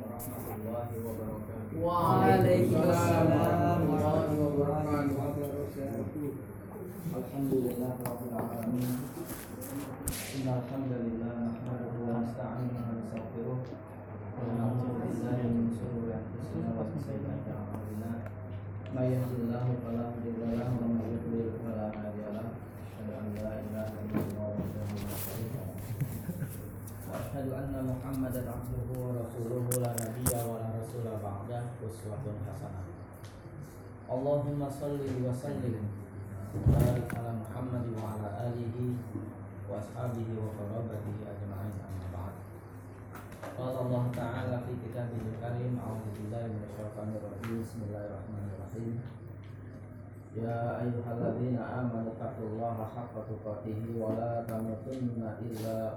warahmatullahi wabarakatuh. Waalaikumsalam warahmatullahi wabarakatuh. Alhamdulillah rabbil alamin. Innal hamdalillah nahmaduhu wa nasta'inuhu wa nastaghfiruh wa na'udzu billahi min shururi anfusina wa min sayyiati a'malina. May yahdihillahu fala mudilla lahu wa may yudlil fala hadiya lahu. Asyhadu an la ilaha illallah wahdahu la syarika lahu. Wa asyhadu anna Muhammadan abduhu wa rasuluhu la nabiyya wa la rasula ba'dah uswatun hasanah. Allahumma salli wa sallim barik ala Muhammad wa ala alihi wa ashabihi wa qarabatihi ajma'in amma ba'd. Qala Allah Ta'ala fi kitabihil karim a'udzu billahi minasyaitonir rajim bismillahirrahmanirrahim. Ya ayyuhalladzina amanu taqullaha haqqa tuqatih wa la tamutunna illa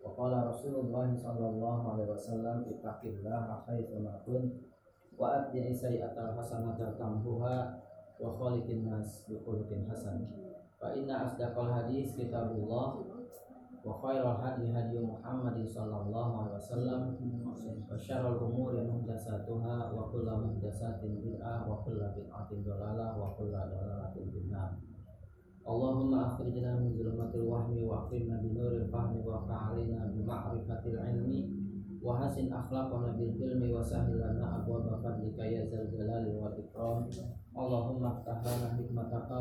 wa rasulahu faqad faza fawzan 'azima Wa qala Rasulullah sallallahu alaihi wasallam ittaqillaha haitsu ma kunt wa atbi'i sayyi'atal hasanata tamhuha wa khaliqin nas bi khuluqin hasan. Fa inna asdaqal hadis kitabullah wa khairal hadi hadi Muhammad sallallahu alaihi wasallam wa syarrul umuri muhdatsatuha wa kullu muhdatsatin bid'ah wa kullu bid'atin dhalalah wa kullu dhalalatin finnar Allahumma akhrijna min wahmi wa akrimna bi fahmi wa fa'alina bi ma'rifatil ilmi wa hasin akhlaqana bil ilmi wa sahhil lana abwaaba fadlika ya zal jalali wal ikram. Allahumma aftah lana hikmataka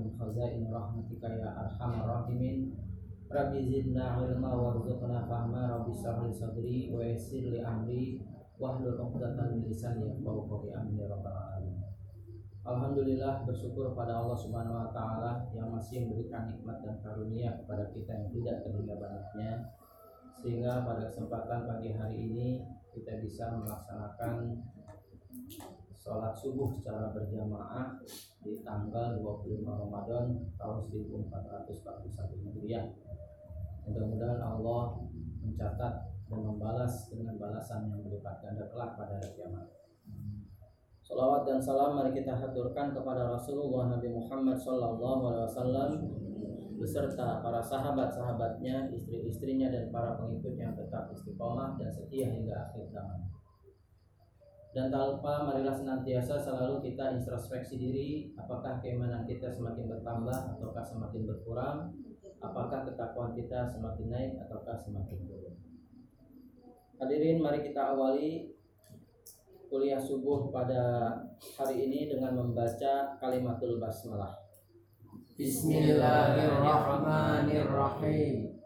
min khazain rahmatika ya arhamar Rabbi zidna ilma warzuqna fahma. Rabbi shrah li sadri wa yassir li amri wahlul Alhamdulillah bersyukur pada Allah Subhanahu wa taala yang masih memberikan nikmat dan karunia kepada kita yang tidak terhingga banyaknya sehingga pada kesempatan pagi hari ini kita bisa melaksanakan sholat subuh secara berjamaah di tanggal 25 Ramadan tahun 1441 Hijriah. Mudah-mudahan Allah mencatat dan membalas dengan balasan yang berlipat ganda kelak pada hari kiamat. Salawat dan salam mari kita haturkan kepada Rasulullah Nabi Muhammad Sallallahu Alaihi Wasallam beserta para sahabat-sahabatnya, istri-istrinya dan para pengikutnya yang tetap istiqomah dan setia hingga akhir zaman. Dan tak lupa marilah senantiasa selalu kita introspeksi diri apakah keimanan kita semakin bertambah ataukah semakin berkurang, apakah ketakwaan kita semakin naik ataukah semakin turun. Hadirin mari kita awali kuliah subuh pada hari ini dengan membaca kalimatul basmalah. Bismillahirrahmanirrahim.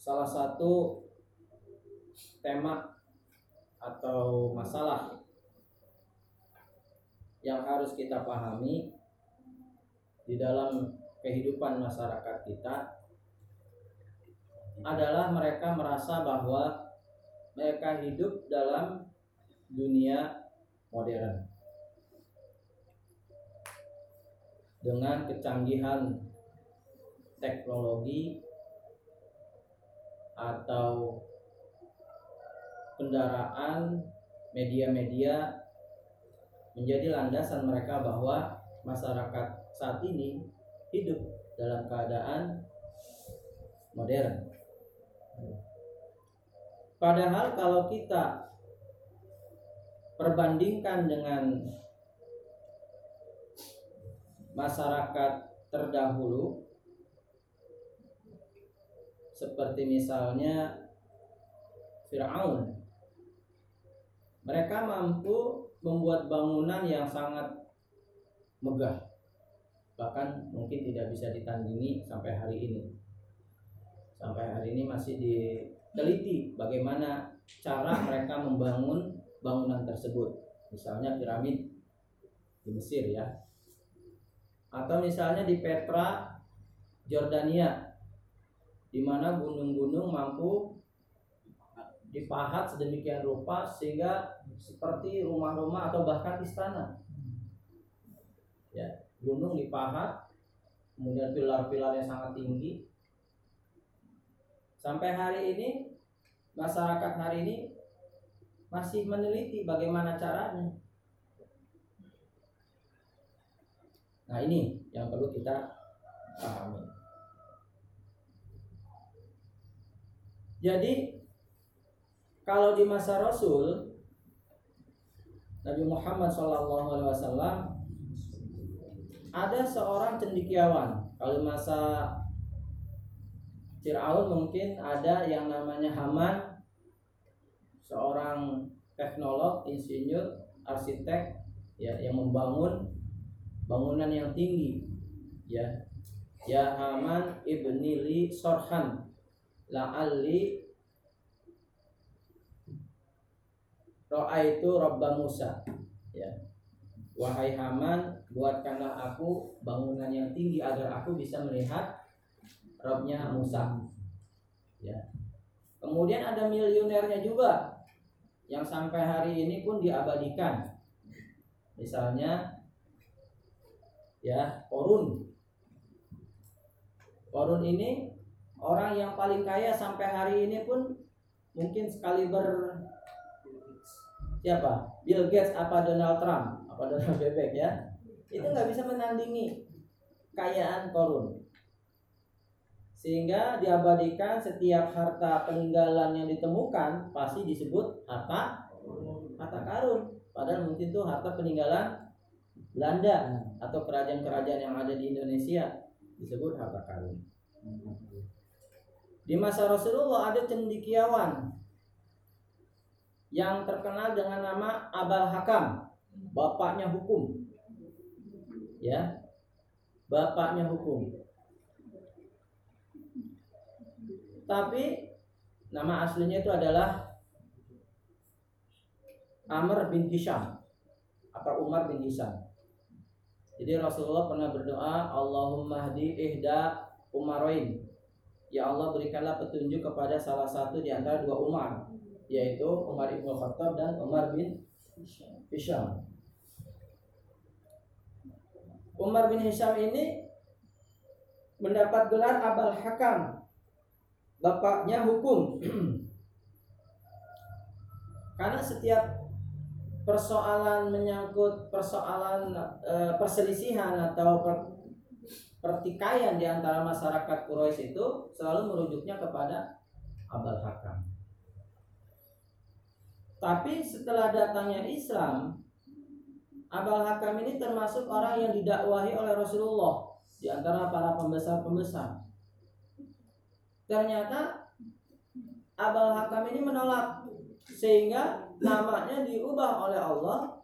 Salah satu tema atau masalah yang harus kita pahami di dalam kehidupan masyarakat kita adalah mereka merasa bahwa mereka hidup dalam dunia modern dengan kecanggihan teknologi atau kendaraan media-media menjadi landasan mereka bahwa masyarakat saat ini hidup dalam keadaan modern. Padahal kalau kita perbandingkan dengan masyarakat terdahulu seperti misalnya Firaun mereka mampu membuat bangunan yang sangat megah bahkan mungkin tidak bisa ditandingi sampai hari ini. Sampai hari ini masih diteliti bagaimana cara mereka membangun bangunan tersebut misalnya piramid di Mesir ya atau misalnya di Petra Jordania di mana gunung-gunung mampu dipahat sedemikian rupa sehingga seperti rumah-rumah atau bahkan istana. Ya, gunung dipahat, kemudian pilar-pilarnya sangat tinggi. Sampai hari ini masyarakat hari ini masih meneliti bagaimana caranya. Nah, ini yang perlu kita pahami. Jadi kalau di masa Rasul Nabi Muhammad SAW ada seorang cendikiawan. Kalau masa Fir'aun mungkin ada yang namanya Haman, seorang teknolog, insinyur, arsitek, ya yang membangun bangunan yang tinggi, ya. Ya Haman ibni li sorhan la'alli Ro'a itu Robba Musa ya. Wahai Haman Buatkanlah aku bangunan yang tinggi Agar aku bisa melihat Robnya Musa. Ya. Kemudian ada miliunernya juga Yang sampai hari ini pun diabadikan. Misalnya Ya Korun Korun ini Orang yang paling kaya sampai hari ini pun Mungkin sekali ber siapa? Bill Gates apa Donald Trump? Apa Donald Bebek ya? Itu nggak bisa menandingi kekayaan korun sehingga diabadikan setiap harta peninggalan yang ditemukan pasti disebut harta harta karun padahal mungkin itu harta peninggalan Belanda atau kerajaan-kerajaan yang ada di Indonesia disebut harta karun di masa Rasulullah ada cendikiawan yang terkenal dengan nama Abal Hakam, bapaknya hukum. Ya. Bapaknya hukum. Tapi nama aslinya itu adalah Amr bin Hisham atau Umar bin Hisham. Jadi Rasulullah pernah berdoa, Allahumma hdi ihda Umaroin. Ya Allah berikanlah petunjuk kepada salah satu di antara dua Umar yaitu Umar ibn Khattab dan Umar bin Hisham. Umar bin Hisham ini mendapat gelar Abal Hakam, bapaknya hukum. Karena setiap persoalan menyangkut persoalan e, perselisihan atau per, pertikaian di antara masyarakat Quraisy itu selalu merujuknya kepada Abal Hakam. Tapi setelah datangnya Islam, Abal Hakam ini termasuk orang yang didakwahi oleh Rasulullah di antara para pembesar-pembesar. Ternyata Abal Hakam ini menolak sehingga namanya diubah oleh Allah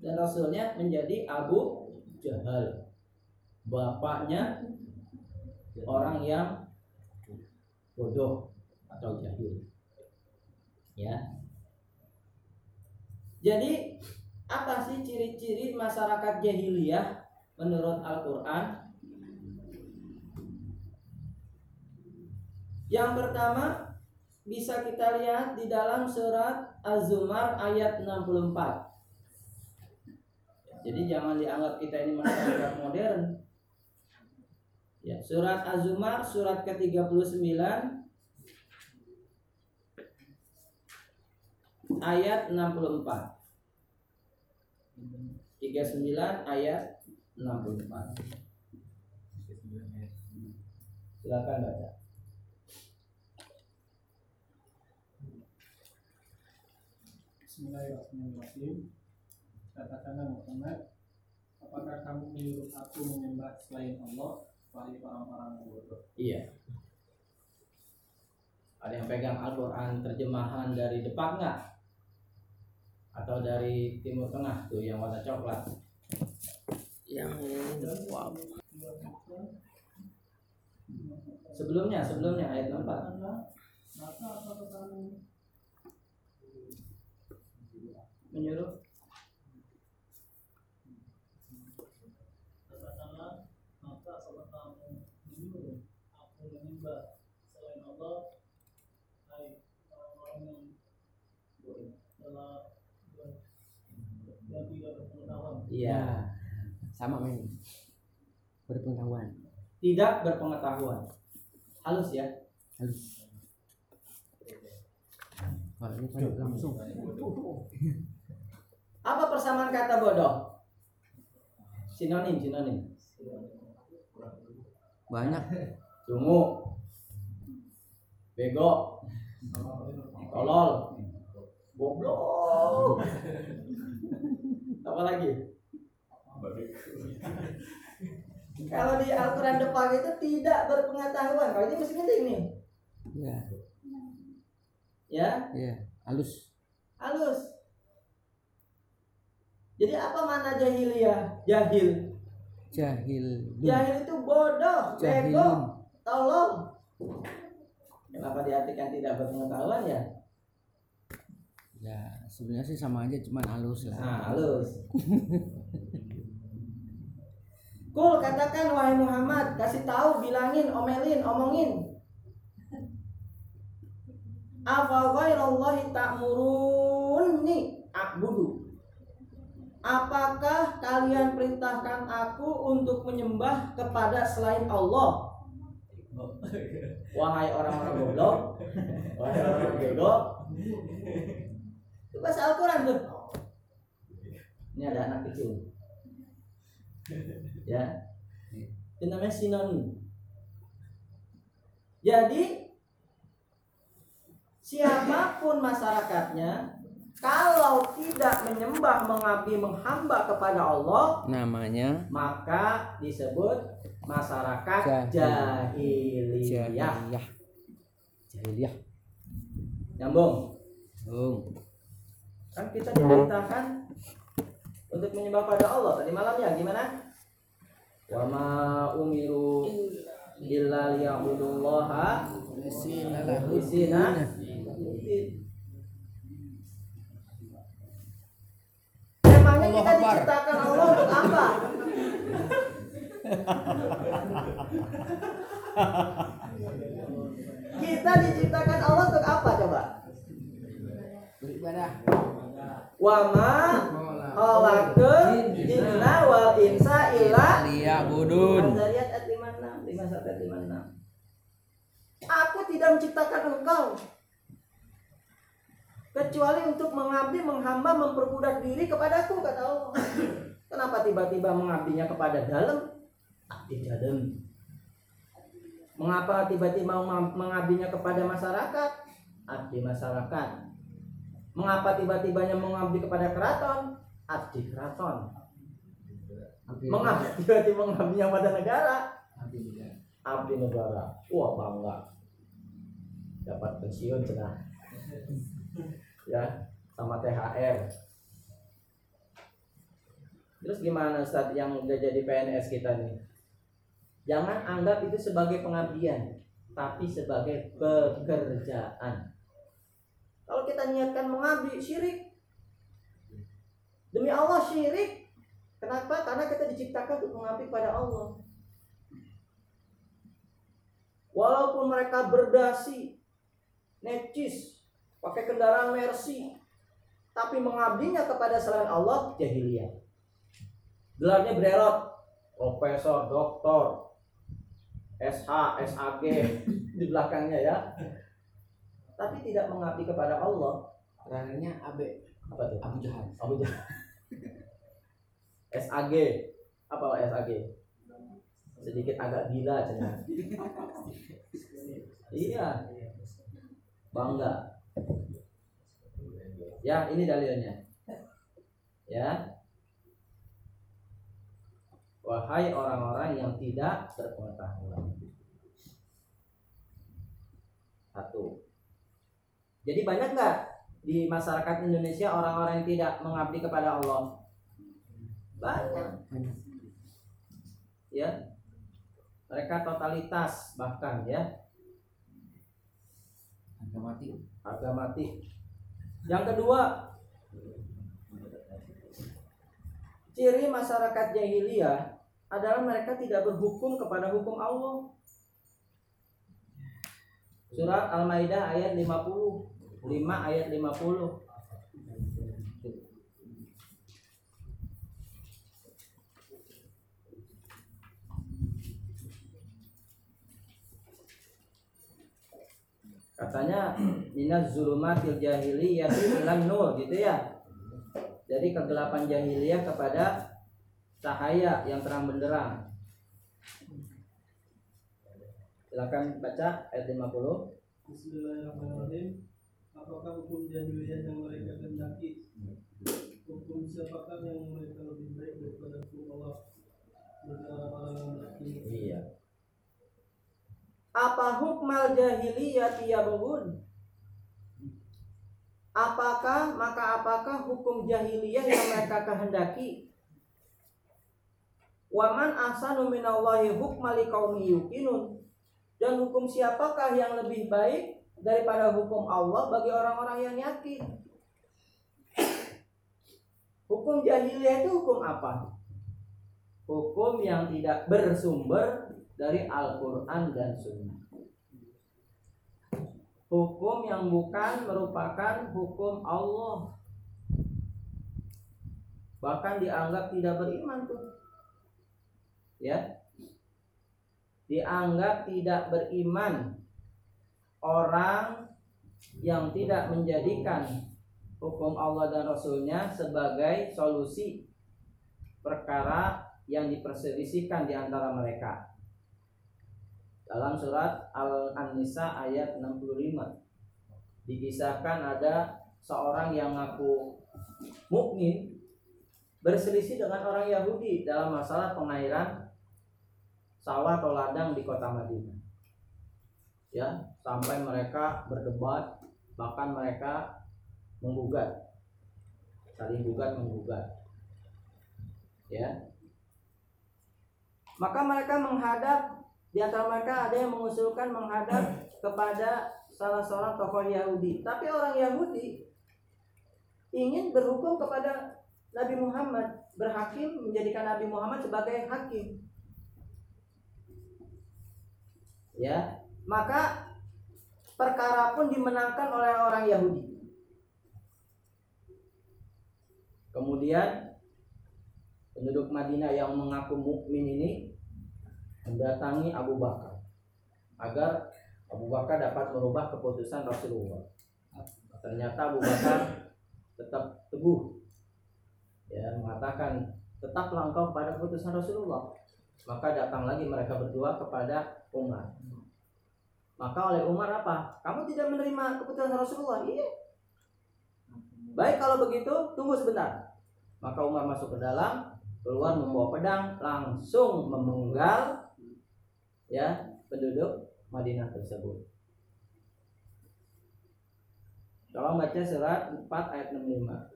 dan Rasulnya menjadi Abu Jahal. Bapaknya orang yang bodoh atau jahil. Ya, jadi apa sih ciri-ciri masyarakat jahiliyah menurut Al-Quran? Yang pertama bisa kita lihat di dalam surat Az-Zumar ayat 64. Jadi jangan dianggap kita ini masyarakat modern. Ya, surat Az-Zumar surat ke-39 ayat 64 39 ayat 64 Silakan baca Bismillahirrahmanirrahim. Katakanlah Muhammad Apakah kamu menyuruh aku menyembah selain Allah? Wahai orang-orang bodoh. Iya. Ada yang pegang Al-Quran terjemahan dari depan nggak? atau dari timur tengah tuh yang warna coklat? Yang wow. sebelumnya sebelumnya ayat 4 menyuruh. Katakanlah maka apakah kamu menyuruh aku menyembah selain Allah. Hai orang-orang yang telah yang tidak berpengetahuan. Iya. Ya. Sama men. Berpengetahuan. Tidak berpengetahuan. Halus ya? Halus. Kalau ini langsung. Apa persamaan kata bodoh? Sinonim, sinonim. banyak Dungu. Bego. Tolol. Goblok. Apa lagi? Kalau di Al-Quran depan itu tidak berpengetahuan. Kalau ini mesti penting nih. ya Ya, ya halus halus. Jadi apa mana jahiliyah? Jahil. jahil Jahil itu bodoh, bego, tolol. Kenapa diartikan tidak berpengetahuan ya? ya sebenarnya sih sama aja cuman halus lah Nah, halus. Kul katakan wahai Muhammad, kasih tahu, bilangin, omelin, omongin. Afa ghairallahi ta'muruni a'budu. Apakah kalian perintahkan aku untuk menyembah kepada selain Allah? Wahai orang-orang goblok, wahai orang bego. Itu bahasa Al-Quran tuh. Ini ada anak kecil. Ya. Itu namanya sinonim. Jadi siapa pun masyarakatnya kalau tidak menyembah, mengabdi, menghamba kepada Allah, namanya maka disebut masyarakat Jahil. jahiliyah. jahiliyah jahiliyah Nyambung. Bung. Kan kita diperintahkan untuk menyembah pada Allah tadi malamnya gimana? Wa ma umiru illa liya'budullaha Isina diciptakan Allah untuk apa? kita diciptakan Allah untuk apa coba? beribadah. Wa ma khalaqul jinna wal insa illa Lia budun Al-Zariyat ayat 56 51 ayat 56 Aku tidak menciptakan engkau kecuali untuk mengabdi, menghamba, memperbudak diri kepadaku kata Allah. Kenapa tiba-tiba mengabdinya kepada dalam? Abdi dalam. Mengapa tiba-tiba meng- mengabdinya kepada masyarakat? Abdi masyarakat. Mengapa tiba-tibanya mengabdi kepada keraton? Abdi keraton. Mengabdi tiba-tiba mengabdinya pada negara? Abdi negara. Wah bangga. Dapat pensiun cenah. ya, sama THR. Terus gimana Ustadz yang udah jadi PNS kita nih? Jangan anggap itu sebagai pengabdian, tapi sebagai pekerjaan. Kalau kita niatkan mengabdi syirik, demi Allah syirik. Kenapa? Karena kita diciptakan untuk mengabdi pada Allah. Walaupun mereka berdasi, necis, pakai kendaraan Mercy, tapi mengabdinya kepada selain Allah jahiliyah. Gelarnya bererot, profesor, doktor, SH, SAG di belakangnya ya. Tapi tidak mengabdi kepada Allah. terakhirnya abe Apa tuh? Abu Jahal Abu Jahal. SAG. Apa SAG? Sedikit agak gila cenah. Iya, bangga. Ya, ini dalilnya. Ya. Wahai orang-orang yang tidak berpengetahuan. Satu. Jadi banyak nggak di masyarakat Indonesia orang-orang yang tidak mengabdi kepada Allah? Banyak. Ya. Mereka totalitas bahkan ya mati harga mati. Yang kedua, ciri masyarakat jahiliyah adalah mereka tidak berhukum kepada hukum Allah. Surat Al-Maidah ayat 50, 5 ayat 50. Katanya minaz zulumatil jahiliyah ilan nur gitu ya. Jadi kegelapan jahiliyah kepada cahaya yang terang benderang. Silakan baca ayat 50. Bismillahirrahmanirrahim. Apakah hukum jahiliyah yang mereka kehendaki? Hukum siapakah yang mereka lebih baik daripada hukum Allah? Iya. Apa hukmal jahiliyah yabghun? Apakah maka apakah hukum jahiliyah yang mereka kehendaki? Waman ahsanu minallahi hukma liqaumi yuqinun. Dan hukum siapakah yang lebih baik daripada hukum Allah bagi orang-orang yang yakin? Hukum jahiliyah itu hukum apa? Hukum yang tidak bersumber dari Al-Quran dan Sunnah. Hukum yang bukan merupakan hukum Allah. Bahkan dianggap tidak beriman tuh. Ya. Dianggap tidak beriman orang yang tidak menjadikan hukum Allah dan Rasulnya sebagai solusi perkara yang diperselisihkan di antara mereka dalam surat Al-An-Nisa ayat 65 dikisahkan ada seorang yang ngaku mukmin berselisih dengan orang Yahudi dalam masalah pengairan sawah atau ladang di kota Madinah. Ya, sampai mereka berdebat, bahkan mereka menggugat. Saling gugat menggugat. Ya. Maka mereka menghadap di antara mereka ada yang mengusulkan menghadap kepada salah seorang tokoh Yahudi. Tapi orang Yahudi ingin berhukum kepada Nabi Muhammad, berhakim menjadikan Nabi Muhammad sebagai hakim. Ya, maka perkara pun dimenangkan oleh orang Yahudi. Kemudian penduduk Madinah yang mengaku mukmin ini mendatangi Abu Bakar agar Abu Bakar dapat merubah keputusan Rasulullah. Ternyata Abu Bakar tetap teguh ya mengatakan tetaplah engkau pada keputusan Rasulullah. Maka datang lagi mereka berdua kepada Umar. Maka oleh Umar apa? Kamu tidak menerima keputusan Rasulullah? Iya. Baik kalau begitu, tunggu sebentar. Maka Umar masuk ke dalam, keluar membawa pedang, langsung memenggal ya penduduk Madinah tersebut. Kalau baca surat 4 ayat 65.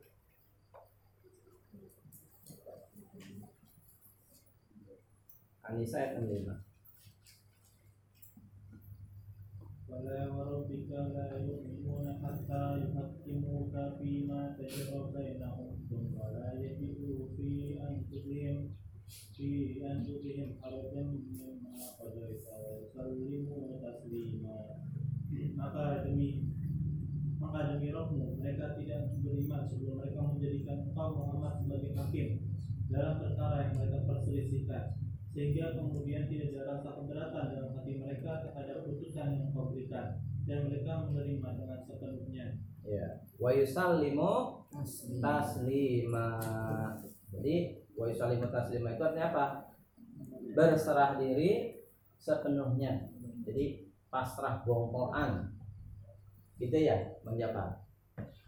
Anisa ayat 65. Wala maka demi maka demi rohmu mereka tidak beriman sebelum mereka menjadikan engkau Muhammad sebagai hakim dalam perkara yang mereka perselisihkan sehingga kemudian tidak ada rasa keberatan dalam hati mereka terhadap putusan yang kau berikan dan mereka menerima dengan sepenuhnya Ya, wa yusallimu taslima. Jadi wa yusallimu taslima itu artinya apa? Berserah diri sepenuhnya. Jadi pasrah bongkoan. Gitu ya, Jafar.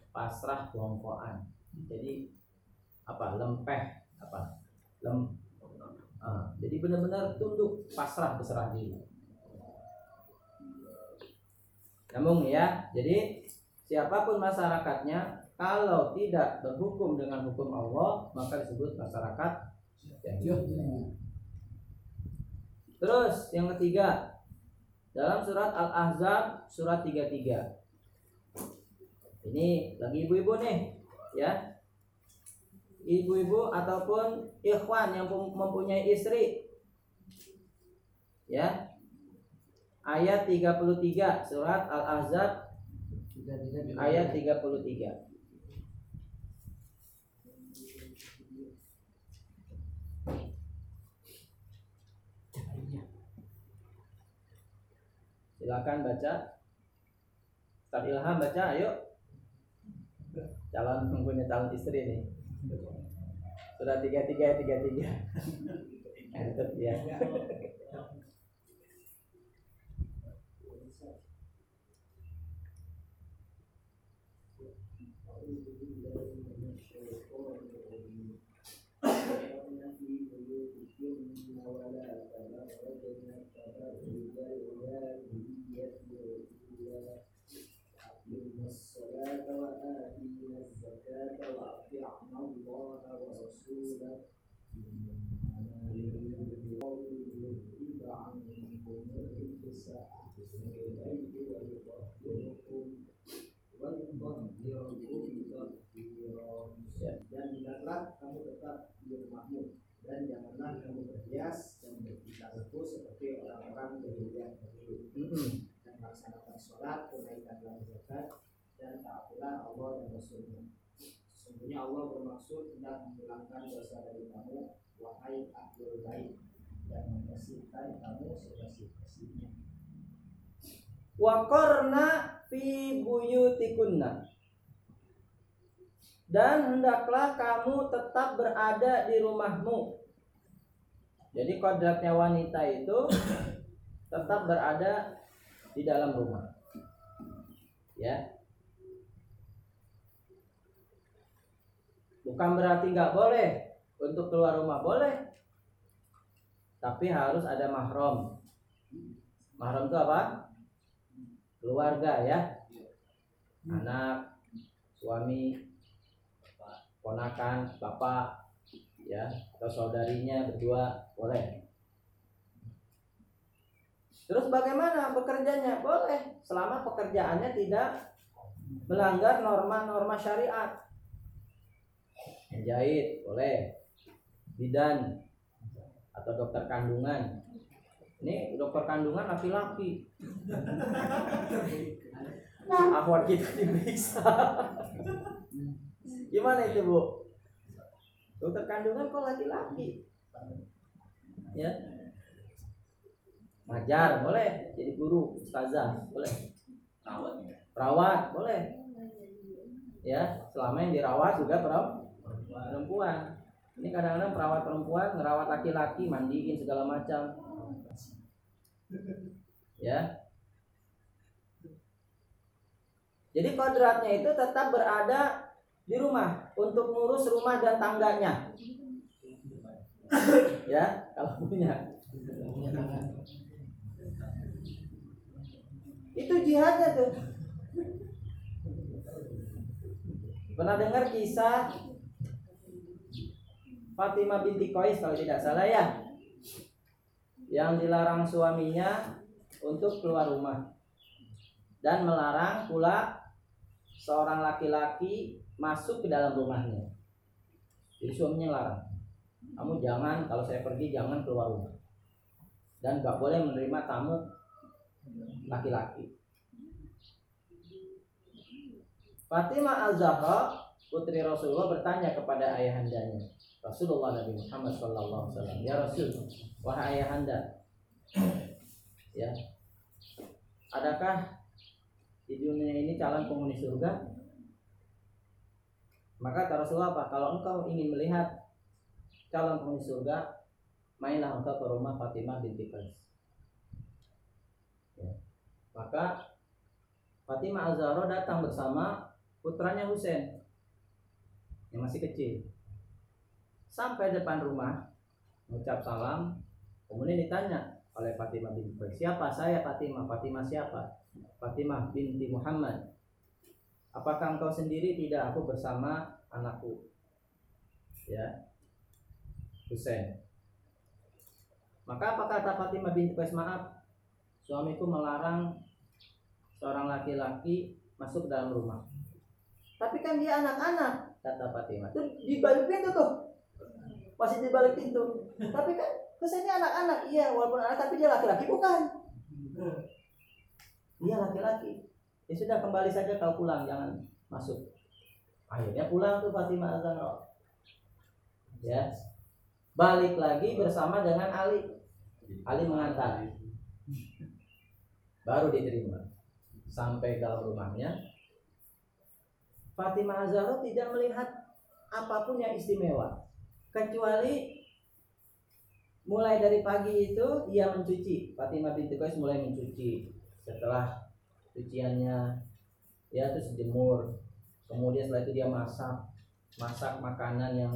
Pasrah bongkoan. Jadi apa? Lempeh apa? Lem Ah, jadi benar-benar tunduk, pasrah, berserah diri. Nyambung ya. Jadi siapa pun masyarakatnya kalau tidak berhukum dengan hukum Allah maka disebut masyarakat jahiliyah. Terus yang ketiga dalam surat Al-Ahzab surat 33. Ini lagi ibu-ibu nih, ya. Ibu-ibu ataupun ikhwan yang mempunyai istri. Ya. Ayat 33 surat Al-Ahzab ayat 33. Silakan baca. Ustaz Ilham baca ayo. Calon mempunyai calon istri nih. Sudah tiga tiga tiga tiga ya dan hendaklah kamu tetap di rumahmu dan janganlah kamu berhias dan berpindah-pindah seperti orang-orang berhias dahulu. Dan laksanakan sholat, tunaikanlah zakat, dan taatilah Allah dan Rasulnya. Sesungguhnya Allah bermaksud hendak menghilangkan dosa dari kamu, wahai ahlul bait, dan membersihkan kamu sebersih-bersihnya. Wakorna fi buyutikunna dan hendaklah kamu tetap berada di rumahmu. Jadi kodratnya wanita itu tetap berada di dalam rumah. Ya. Bukan berarti nggak boleh. Untuk keluar rumah boleh, tapi harus ada mahram. Mahram itu apa? keluarga ya. Anak suami ponakan bapak ya atau saudarinya berdua boleh. Terus bagaimana bekerjanya boleh. Selama pekerjaannya tidak melanggar norma-norma syariat menjahit boleh. Bidan atau dokter kandungan. Ini dokter kandungan laki-laki. Akhwat kita diperiksa. Gimana itu bu? Dokter kandungan kok laki-laki? Ya. Ngajar boleh. Jadi guru ustazah boleh. Perawat boleh. Ya selama yang dirawat juga perem- perempuan. Ini kadang-kadang perawat perempuan ngerawat laki-laki mandiin segala macam. Ya. Jadi kodratnya itu tetap berada di rumah untuk ngurus rumah dan tangganya. Ya kalau punya. Itu jihadnya tuh. Pernah dengar kisah Fatimah binti Qais kalau tidak salah ya yang dilarang suaminya untuk keluar rumah dan melarang pula seorang laki-laki masuk ke dalam rumahnya. Jadi suaminya larang. Kamu jangan kalau saya pergi jangan keluar rumah. Dan gak boleh menerima tamu laki-laki. Fatimah Al-Zahra putri Rasulullah bertanya kepada ayahandanya Rasulullah Nabi Muhammad Sallallahu Alaihi Wasallam. Ya Rasul wahai ayahanda. Ya. Adakah di dunia ini calon penghuni surga? Maka kata Rasulullah apa? Kalau engkau ingin melihat calon penghuni surga mainlah engkau ke rumah Fatimah binti Qais. Ya. maka Fatimah Al-Zahra datang bersama putranya Husain yang masih kecil sampai depan rumah mengucap salam. Kemudian ditanya oleh Fatimah binti Qais siapa saya Fatimah? Fatimah siapa? Fatimah binti Muhammad. Apakah engkau sendiri? Tidak aku bersama anakku. Ya. Husain maka apa kata Fatimah binti Qais? Maaf suamiku melarang seorang laki-laki masuk dalam rumah. Tapi kan dia anak-anak kata Fatimah. Itu di balik pintu tuh masih di balik pintu tapi kan kesannya anak-anak iya walaupun anak tapi dia laki-laki bukan. Dia laki-laki. Ya sudah kembali saja kau pulang jangan masuk. Akhirnya pulang tuh Fatimah Azhar. Ya. Balik lagi bersama dengan Ali. Ali mengantar. Baru diterima. Sampai dalam rumahnya. Fatimah Zahra tidak melihat apa pun yang istimewa kecuali mulai dari pagi itu ia mencuci. Fatimah binti Qais mulai mencuci. Setelah cuciannya ya terus jemur kemudian setelah itu dia masak masak makanan yang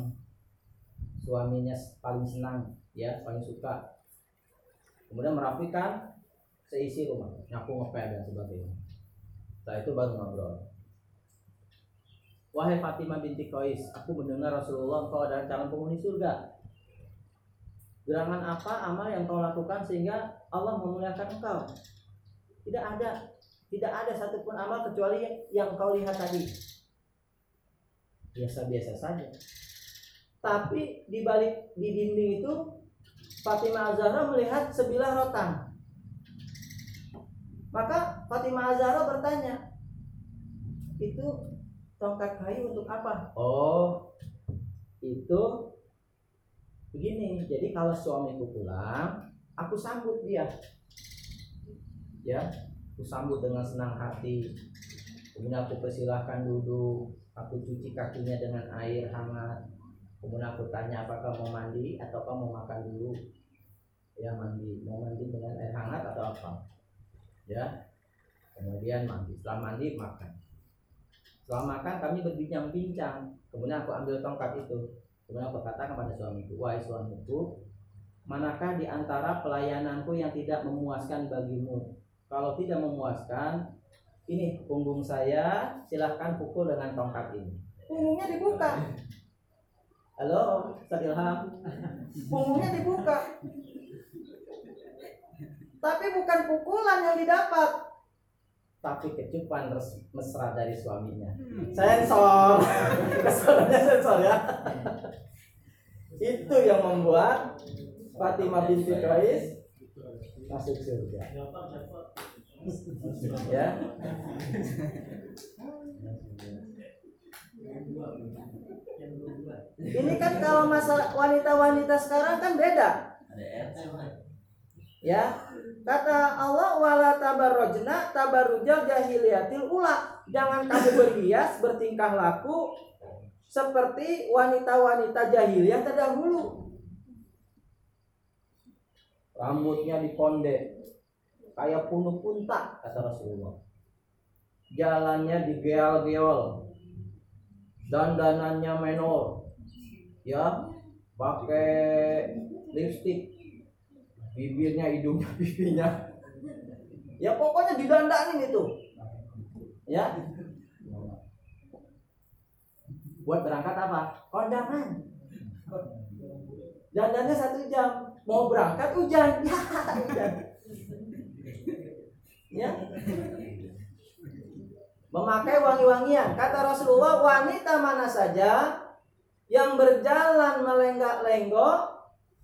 suaminya paling senang ya paling suka. Kemudian merapikan seisi rumah nyapu ngepel dan sebagainya. Setelah itu baru ngobrol Wahai Fatimah binti Qais, aku mendengar Rasulullah engkau adalah calon penghuni surga. Gerangan apa amal yang kau lakukan sehingga Allah memuliakan engkau? Tidak ada, tidak ada satupun amal kecuali yang kau lihat tadi. Biasa-biasa saja. Tapi di balik di dinding itu Fatimah Azhara melihat sebilah rotan. Maka Fatimah Azhara bertanya, itu tongkat kayu untuk apa? Oh, itu begini. Jadi kalau suamiku pulang, aku sambut dia. Ya, aku sambut dengan senang hati. Kemudian aku persilahkan duduk, aku cuci kakinya dengan air hangat. Kemudian aku tanya apakah mau mandi atau mau makan dulu. Ya mandi, mau mandi dengan air hangat atau apa? Ya, kemudian mandi. Setelah mandi makan setelah makan kami berbincang-bincang. Kemudian aku ambil tongkat itu. Kemudian aku katakan pada suamiku, wahai suamiku, manakah di antara pelayananku yang tidak memuaskan bagimu? Kalau tidak memuaskan, ini punggung saya, silahkan pukul dengan tongkat ini. Punggungnya dibuka. Halo, Ustaz Ilham. Punggungnya dibuka. Tapi bukan pukulan yang didapat, tapi kecupan res- mesra dari suaminya. Sensor, kesannya sensor ya. Itu yang membuat Fatimah binti Qais masuk surga. Ya. Ini kan kalau masa wanita-wanita sekarang kan beda. Ya, kata Allah wala tabarrojna tabarrujal jahiliyatil ula. Jangan kamu berhias bertingkah laku seperti wanita-wanita jahiliyah terdahulu. Rambutnya diponde kayak punuk punta kata Rasulullah. Jalannya digeol-geol. Dandanannya menor. Ya, pakai lipstick bibirnya, hidungnya, pipinya. Ya pokoknya didandanin itu. Ya. Buat berangkat apa? Kondangan. Dandannya satu jam. Mau berangkat hujan. Ya, hujan. Ya. Memakai wangi-wangian. Kata Rasulullah, wanita mana saja yang berjalan melenggak-lenggok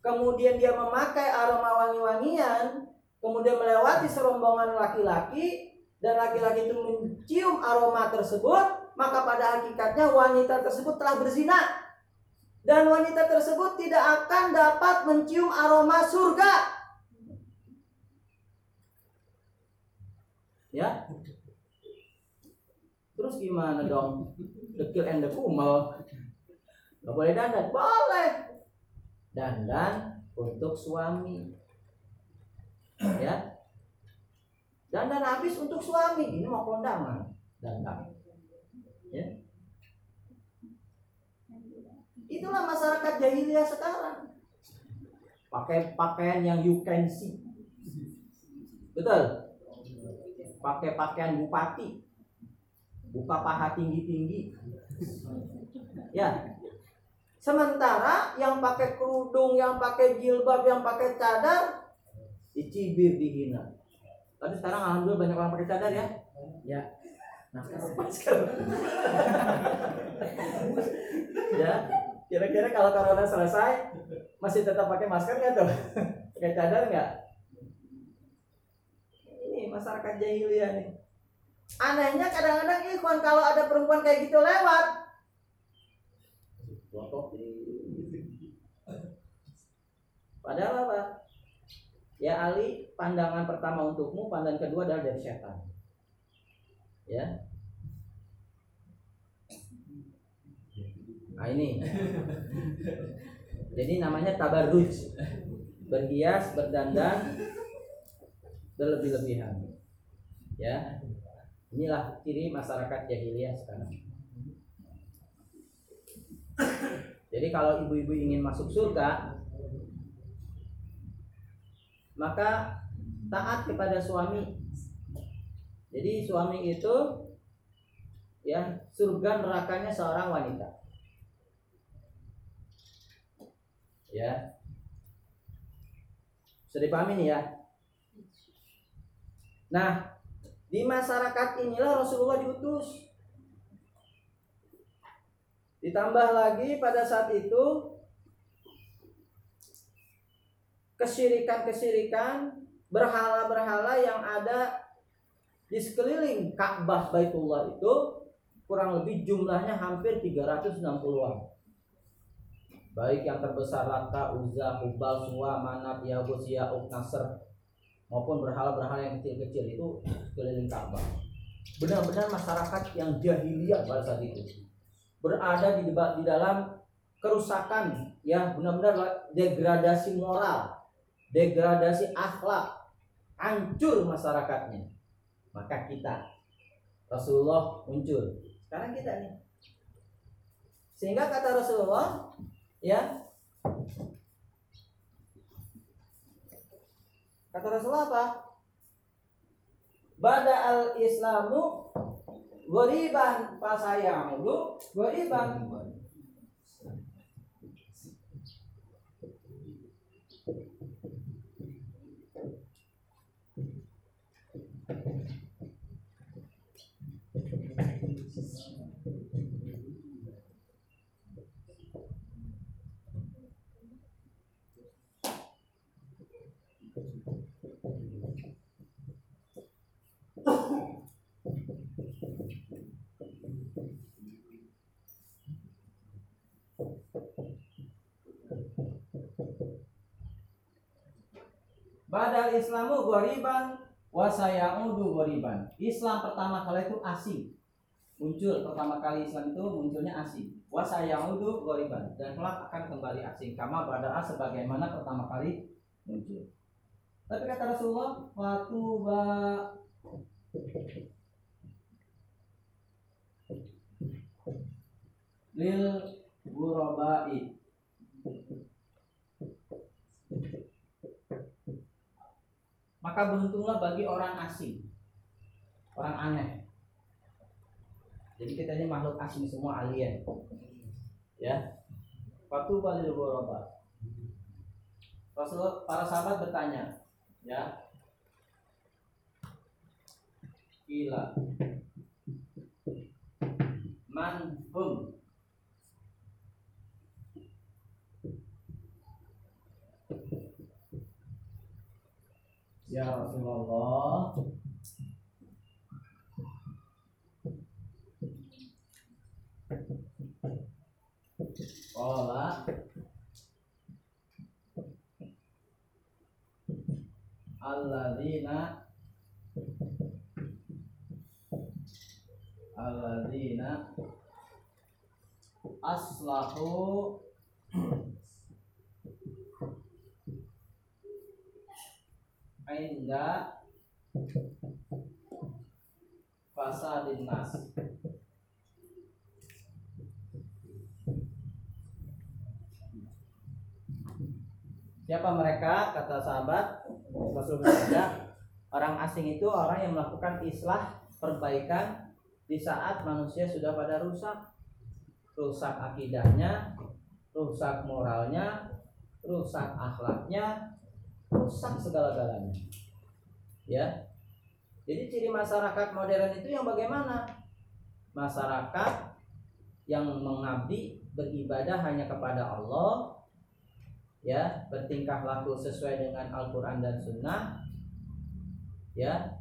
kemudian dia memakai aroma wangi-wangian, kemudian melewati serombongan laki-laki, dan laki-laki itu mencium aroma tersebut, maka pada hakikatnya wanita tersebut telah berzina. Dan wanita tersebut tidak akan dapat mencium aroma surga. Ya. Terus gimana dong? Dekil and the kumel. Gak boleh dandan? Boleh dandan untuk suami. Ya. Dandan habis untuk suami. Ini mau kondangan. Dandan ya. Itulah masyarakat jahiliyah sekarang. Pakai pakaian yang you can see. Betul? Pakai pakaian bupati. Buka paha tinggi tinggi ya Sementara yang pakai kerudung, yang pakai jilbab, yang pakai cadar dicibir dihina. Tapi sekarang alhamdulillah banyak orang pakai cadar ya. Ya. Masker masker. ya. Kira-kira kalau corona selesai masih tetap pakai masker nggak tuh? pakai cadar nggak? Ini masyarakat jahiliyah nih. Anehnya kadang-kadang ikhwan kalau ada perempuan kayak gitu lewat, kopi. Padahal apa? Ya Ali, pandangan pertama untukmu, pandangan kedua adalah dari setan. Ya. Nah ini. Jadi namanya tabarruj. Berhias, berdandan berlebih-lebihan. Ya. Inilah ciri masyarakat jahiliyah sekarang. Jadi kalau ibu-ibu ingin masuk surga, maka taat kepada suami. Jadi suami itu ya surga nerakanya seorang wanita. Ya. Sudah dipahami nih ya? Nah, di masyarakat inilah Rasulullah diutus. Ditambah lagi pada saat itu kesyirikan-kesyirikan berhala-berhala yang ada di sekeliling Ka'bah Baitullah itu kurang lebih jumlahnya hampir 360-an. Baik yang terbesar Lata, Uzza, Hubal, Suwa, Manat, Yahus, Ya'uk, Nasr maupun berhala-berhala yang kecil-kecil itu keliling Ka'bah. Benar-benar masyarakat yang jahiliyah pada saat itu berada di di dalam kerusakan ya benar-benar degradasi moral, degradasi akhlak, hancur masyarakatnya. Maka kita Rasulullah muncul. Sekarang kita nih. Sehingga kata Rasulullah ya Kata Rasulullah apa? Bada al Islamu goriban pasayamudu goriban Badal Islamu goriban wasayaudu goriban. Islam pertama kali itu asing. Muncul pertama kali Islam itu munculnya asing. Wasayaudu goriban dan kelak akan kembali asing. Kama badal sebagaimana pertama kali muncul. Tapi kata Rasulullah, waktu lil gurabai. Maka beruntunglah bagi orang asing. Orang aneh. Jadi kita ini makhluk asing semua alien. Ya. Fatu balil ghuraba Rasulullah para sahabat bertanya ya Gila. Man hum Ya Rasulullah. Qala Alladzina Alladzina Aslahu Inda Fasadin nas Siapa mereka? Kata sahabat Rasul bersabda, orang asing itu orang yang melakukan islah perbaikan di saat manusia sudah pada rusak. Rusak akidahnya, rusak moralnya, rusak akhlaknya, rusak segala-galanya. Ya. Jadi ciri masyarakat modern itu yang bagaimana? Masyarakat yang mengabdi beribadah hanya kepada Allah ya bertingkah laku sesuai dengan Al-Quran dan Sunnah ya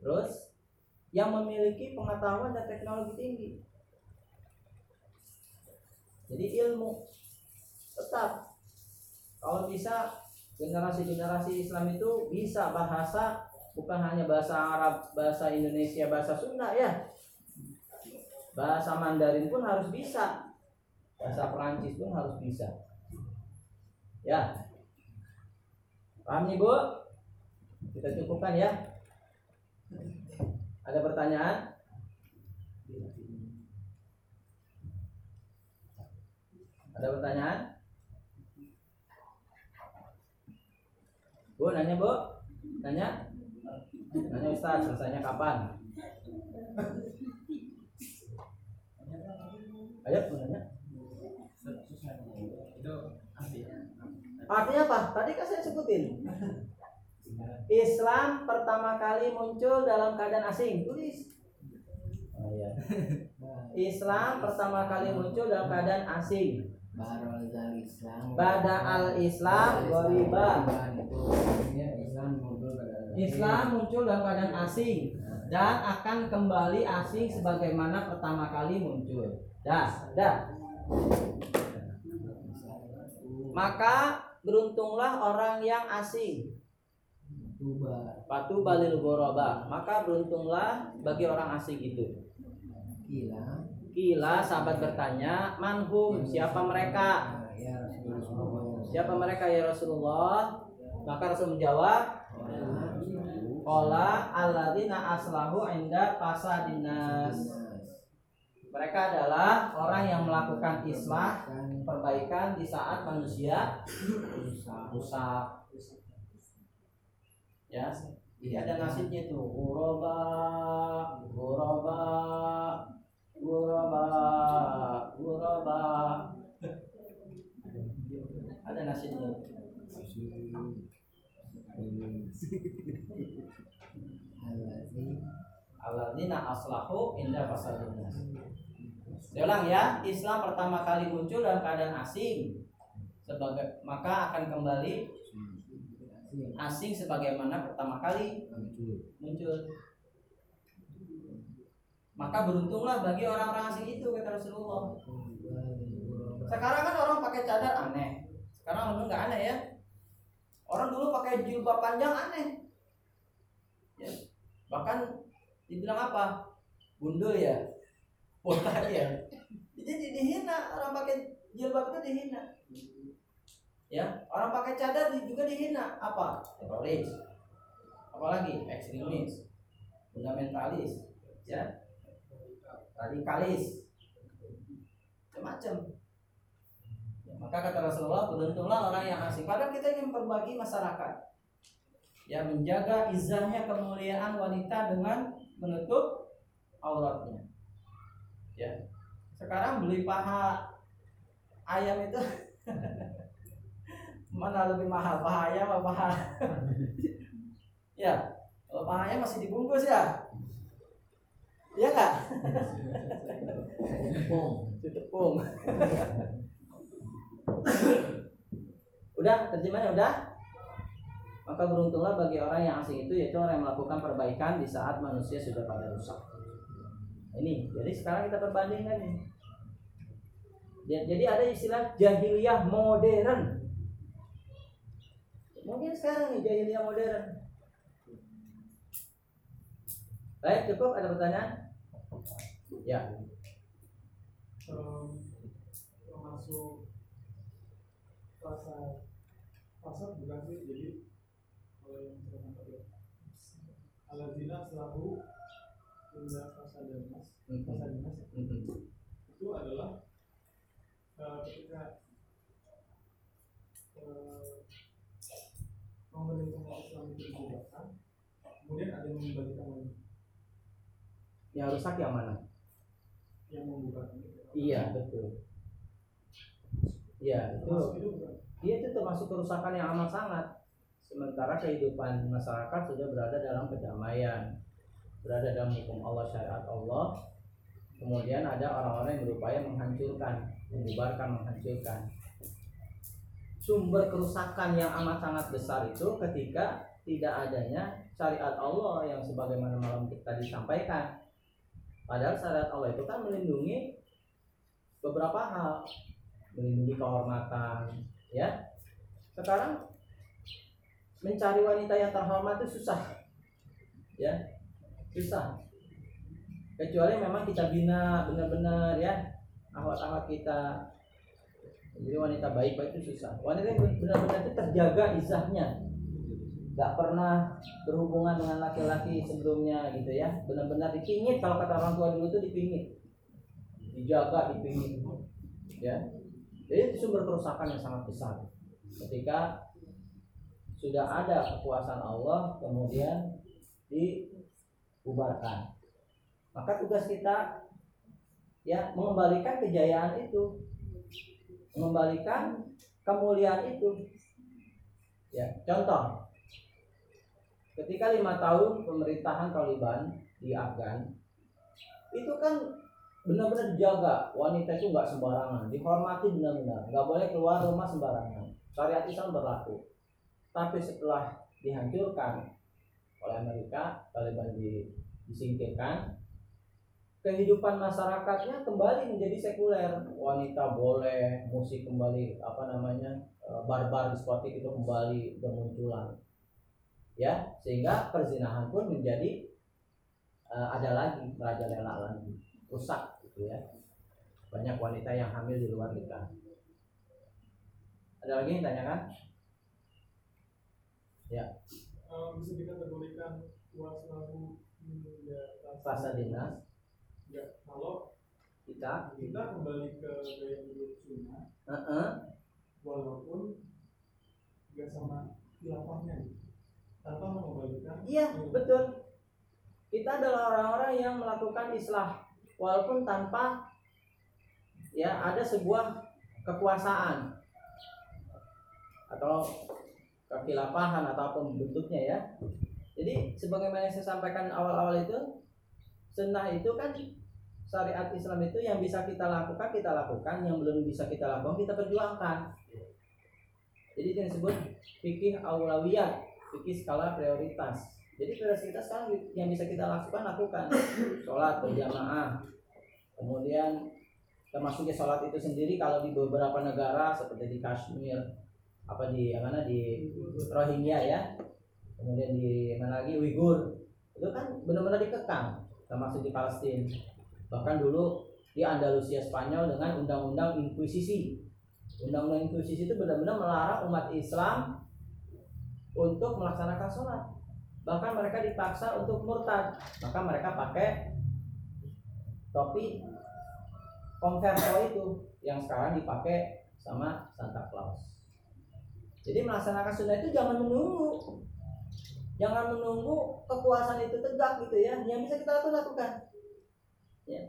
terus yang memiliki pengetahuan dan teknologi tinggi jadi ilmu tetap kalau bisa generasi-generasi Islam itu bisa bahasa bukan hanya bahasa Arab, bahasa Indonesia, bahasa Sunda ya. Bahasa Mandarin pun harus bisa. Bahasa Perancis pun harus bisa. Ya. Paham nih, Bu? Kita cukupkan ya. Ada pertanyaan? Ada pertanyaan? Bu, nanya Bu? Nanya? Nanya Ustaz, selesainya kapan? Ayo, Bu nanya. Itu artinya Artinya apa? Tadi kan saya sebutin. Islam pertama kali muncul dalam keadaan asing. Tulis. Oh iya. Islam pertama kali muncul dalam keadaan asing. Bada al Islam goriba. Islam muncul dalam keadaan asing dan akan kembali asing sebagaimana pertama kali muncul. Dah, dah. Maka beruntunglah orang yang asing. Tuba Patu balil goroba. Maka beruntunglah bagi orang asing itu. gila. Kila sahabat bertanya, manhum siapa mereka? Ya Rasulullah. Siapa mereka ya Rasulullah? Maka Rasul menjawab, Kola alladzina aslahu inda fasadinas. Mereka adalah orang yang melakukan islah, perbaikan di saat manusia rusak. Ya, ini ada nasibnya tuh. Uroba, uroba, uroba, uroba. Ada nasibnya. Alladzina aslahu inda fasadinas. Saya ulang ya, Islam pertama kali muncul dalam keadaan asing. Sebagai maka akan kembali asing sebagaimana pertama kali muncul. Maka beruntunglah bagi orang-orang asing itu kata Rasulullah. Sekarang kan orang pakai cadar aneh. Sekarang memang nggak aneh ya. Orang dulu pakai jilbab panjang aneh. Ya. Bahkan dibilang apa? Gundul ya. Botak ya. Jadi dihina orang pakai jilbab itu dihina. Ya, orang pakai cadar juga dihina. Apa? Teroris. Apalagi ekstremis, fundamentalis, ya, radikalis, macam-macam. Ya, maka kata Rasulullah, beruntunglah orang yang asing. Padahal kita ingin berbagi masyarakat. Ya, menjaga izahnya kemuliaan wanita dengan menutup auratnya. Ya. Sekarang beli paha ayam itu mana lebih mahal? Paha ayam apa paha ya kalau paha ayam masih dibungkus ya. Iya nggak? Tepung tepung udah terjemahnya udah? Maka beruntunglah bagi orang yang asing itu yaitu orang yang melakukan perbaikan di saat manusia sudah pada rusak. Ini jadi sekarang kita perbandingkan Ya, jadi ada istilah jahiliyah modern mungkin sekarang nih jahiliyah modern. Baik cukup? Ada pertanyaan? Ya. Em, termasuk pasar pasar bukan sih? Jadi kalau yang saya tangkap ya Aladina selalu pindah pasar dinas pasar dinas itu adalah eh, ketika eh, pemerintah Islam itu dibubarkan kemudian ada yang membagikan lagi yang rusak yang mana yang membubarkan iya betul iya itu itu Iya itu termasuk kerusakan yang amat sangat. Sementara kehidupan masyarakat sudah berada dalam kedamaian, berada dalam hukum Allah syariat Allah. Kemudian ada orang-orang yang berupaya menghancurkan, membubarkan, menghancurkan. Sumber kerusakan yang amat sangat besar itu ketika tidak adanya syariat Allah yang sebagaimana malam tadi disampaikan. Padahal syariat Allah itu kan melindungi beberapa hal, melindungi kehormatan, ya. Sekarang mencari wanita yang terhormat itu susah ya. Susah. Kecuali memang kita bina benar-benar ya awat-awat kita jadi wanita baik-baik itu susah. Wanita yang benar-benar itu terjaga izahnya. Nggak pernah berhubungan dengan laki-laki sebelumnya gitu ya. Benar-benar dipingit. Kalau kata orang tua dulu itu dipingit. Dijaga dipingit. Ya. Jadi itu sumber kerusakan yang sangat besar. Ketika sudah ada kekuasaan Allah kemudian dibubarkan. Maka tugas kita ya mengembalikan kejayaan itu mengembalikan kemuliaan itu. Ya contoh. Ketika lima tahun pemerintahan Taliban di Afgan itu kan benar-benar dijaga. Wanita itu nggak sembarangan. Dihormati benar-benar. Nggak boleh keluar rumah sembarangan. Syariat Islam berlaku. Tapi setelah dihancurkan oleh Amerika Taliban di- disingkirkan kehidupan masyarakatnya kembali menjadi sekuler. Wanita boleh musik kembali apa namanya eh, barbar diskotik itu kembali bermunculan. Ya sehingga perzinahan pun menjadi eh, ada lagi merajalela lagi. Rusak gitu ya. Banyak wanita yang hamil di luar nikah. Ada lagi yang tanyakan Eh, bisa dikategorikan puas lalu ya rasa dinas ya kalau kita kita kembali ke gaya hidup sunnah Heeh. walaupun nggak sama khilafahnya gitu. tanpa mengembalikan Iya, betul. Kita adalah orang-orang yang melakukan islah walaupun tanpa ya ada sebuah kekuasaan atau kekilapahan atau apa bentuknya ya. Jadi sebagaimana yang saya sampaikan awal-awal itu sunnah itu kan syariat Islam itu yang bisa kita lakukan kita lakukan, yang belum bisa kita lakukan kita perjuangkan. Jadi yang disebut fikih aulawiyat fikih skala prioritas. Jadi prioritas sekarang yang bisa kita lakukan lakukan sholat berjamaah. Kemudian termasuknya sholat itu sendiri kalau di beberapa negara seperti di Kashmir apa di yang mana di Rohingya ya kemudian di mana lagi Uighur itu kan benar-benar dikekang termasuk di Palestina. Bahkan dulu di Andalusia Spanyol dengan undang-undang inkuisisi. Undang-undang inkuisisi itu benar-benar melarang umat Islam untuk melaksanakan sholat. Bahkan mereka dipaksa untuk murtad. Maka mereka pakai topi konverso itu yang sekarang dipakai sama Santa Claus. Jadi melaksanakan sunnah itu jangan menunggu jangan menunggu kekuasaan itu tegak gitu ya. Yang bisa kita lakukan lakukan. Ya.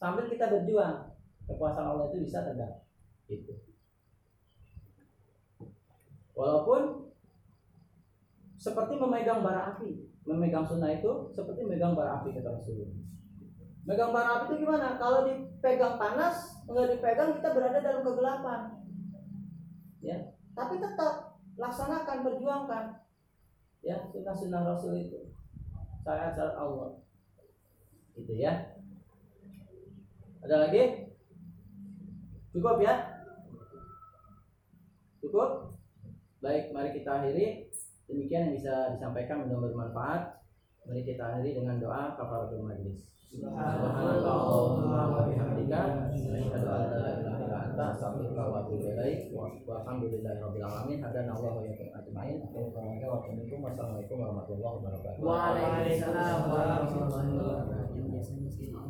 Sambil kita berjuang kekuasaan Allah itu bisa tegak. Gitu. Walaupun seperti memegang bara api memegang sunnah itu seperti memegang bara api kata Rasulullah. Megang bara api itu gimana? Kalau dipegang panas enggak dipegang kita berada dalam kegelapan. Ya. Tapi tetap laksanakan perjuangkan ya sunnah sunnah Rasul itu. Syariat syariat Allah. Gitu ya. Ada lagi? Cukup ya? Cukup? Baik mari kita akhiri. Demikian yang bisa disampaikan mudah bermanfaat. Mari kita akhiri dengan doa kafaratul majlis. Subhanallahumma wa bihamdika. Asyhadu an la ilaha illa anta astaghfiruka wa atubu ilaik wa alhamdulillahi rabbil alamin hadana Allah wa iyyakum ajmain Wassalamualaikum warahmatullahi wabarakatuh Waalaikumsalam warahmatullahi wabarakatuh.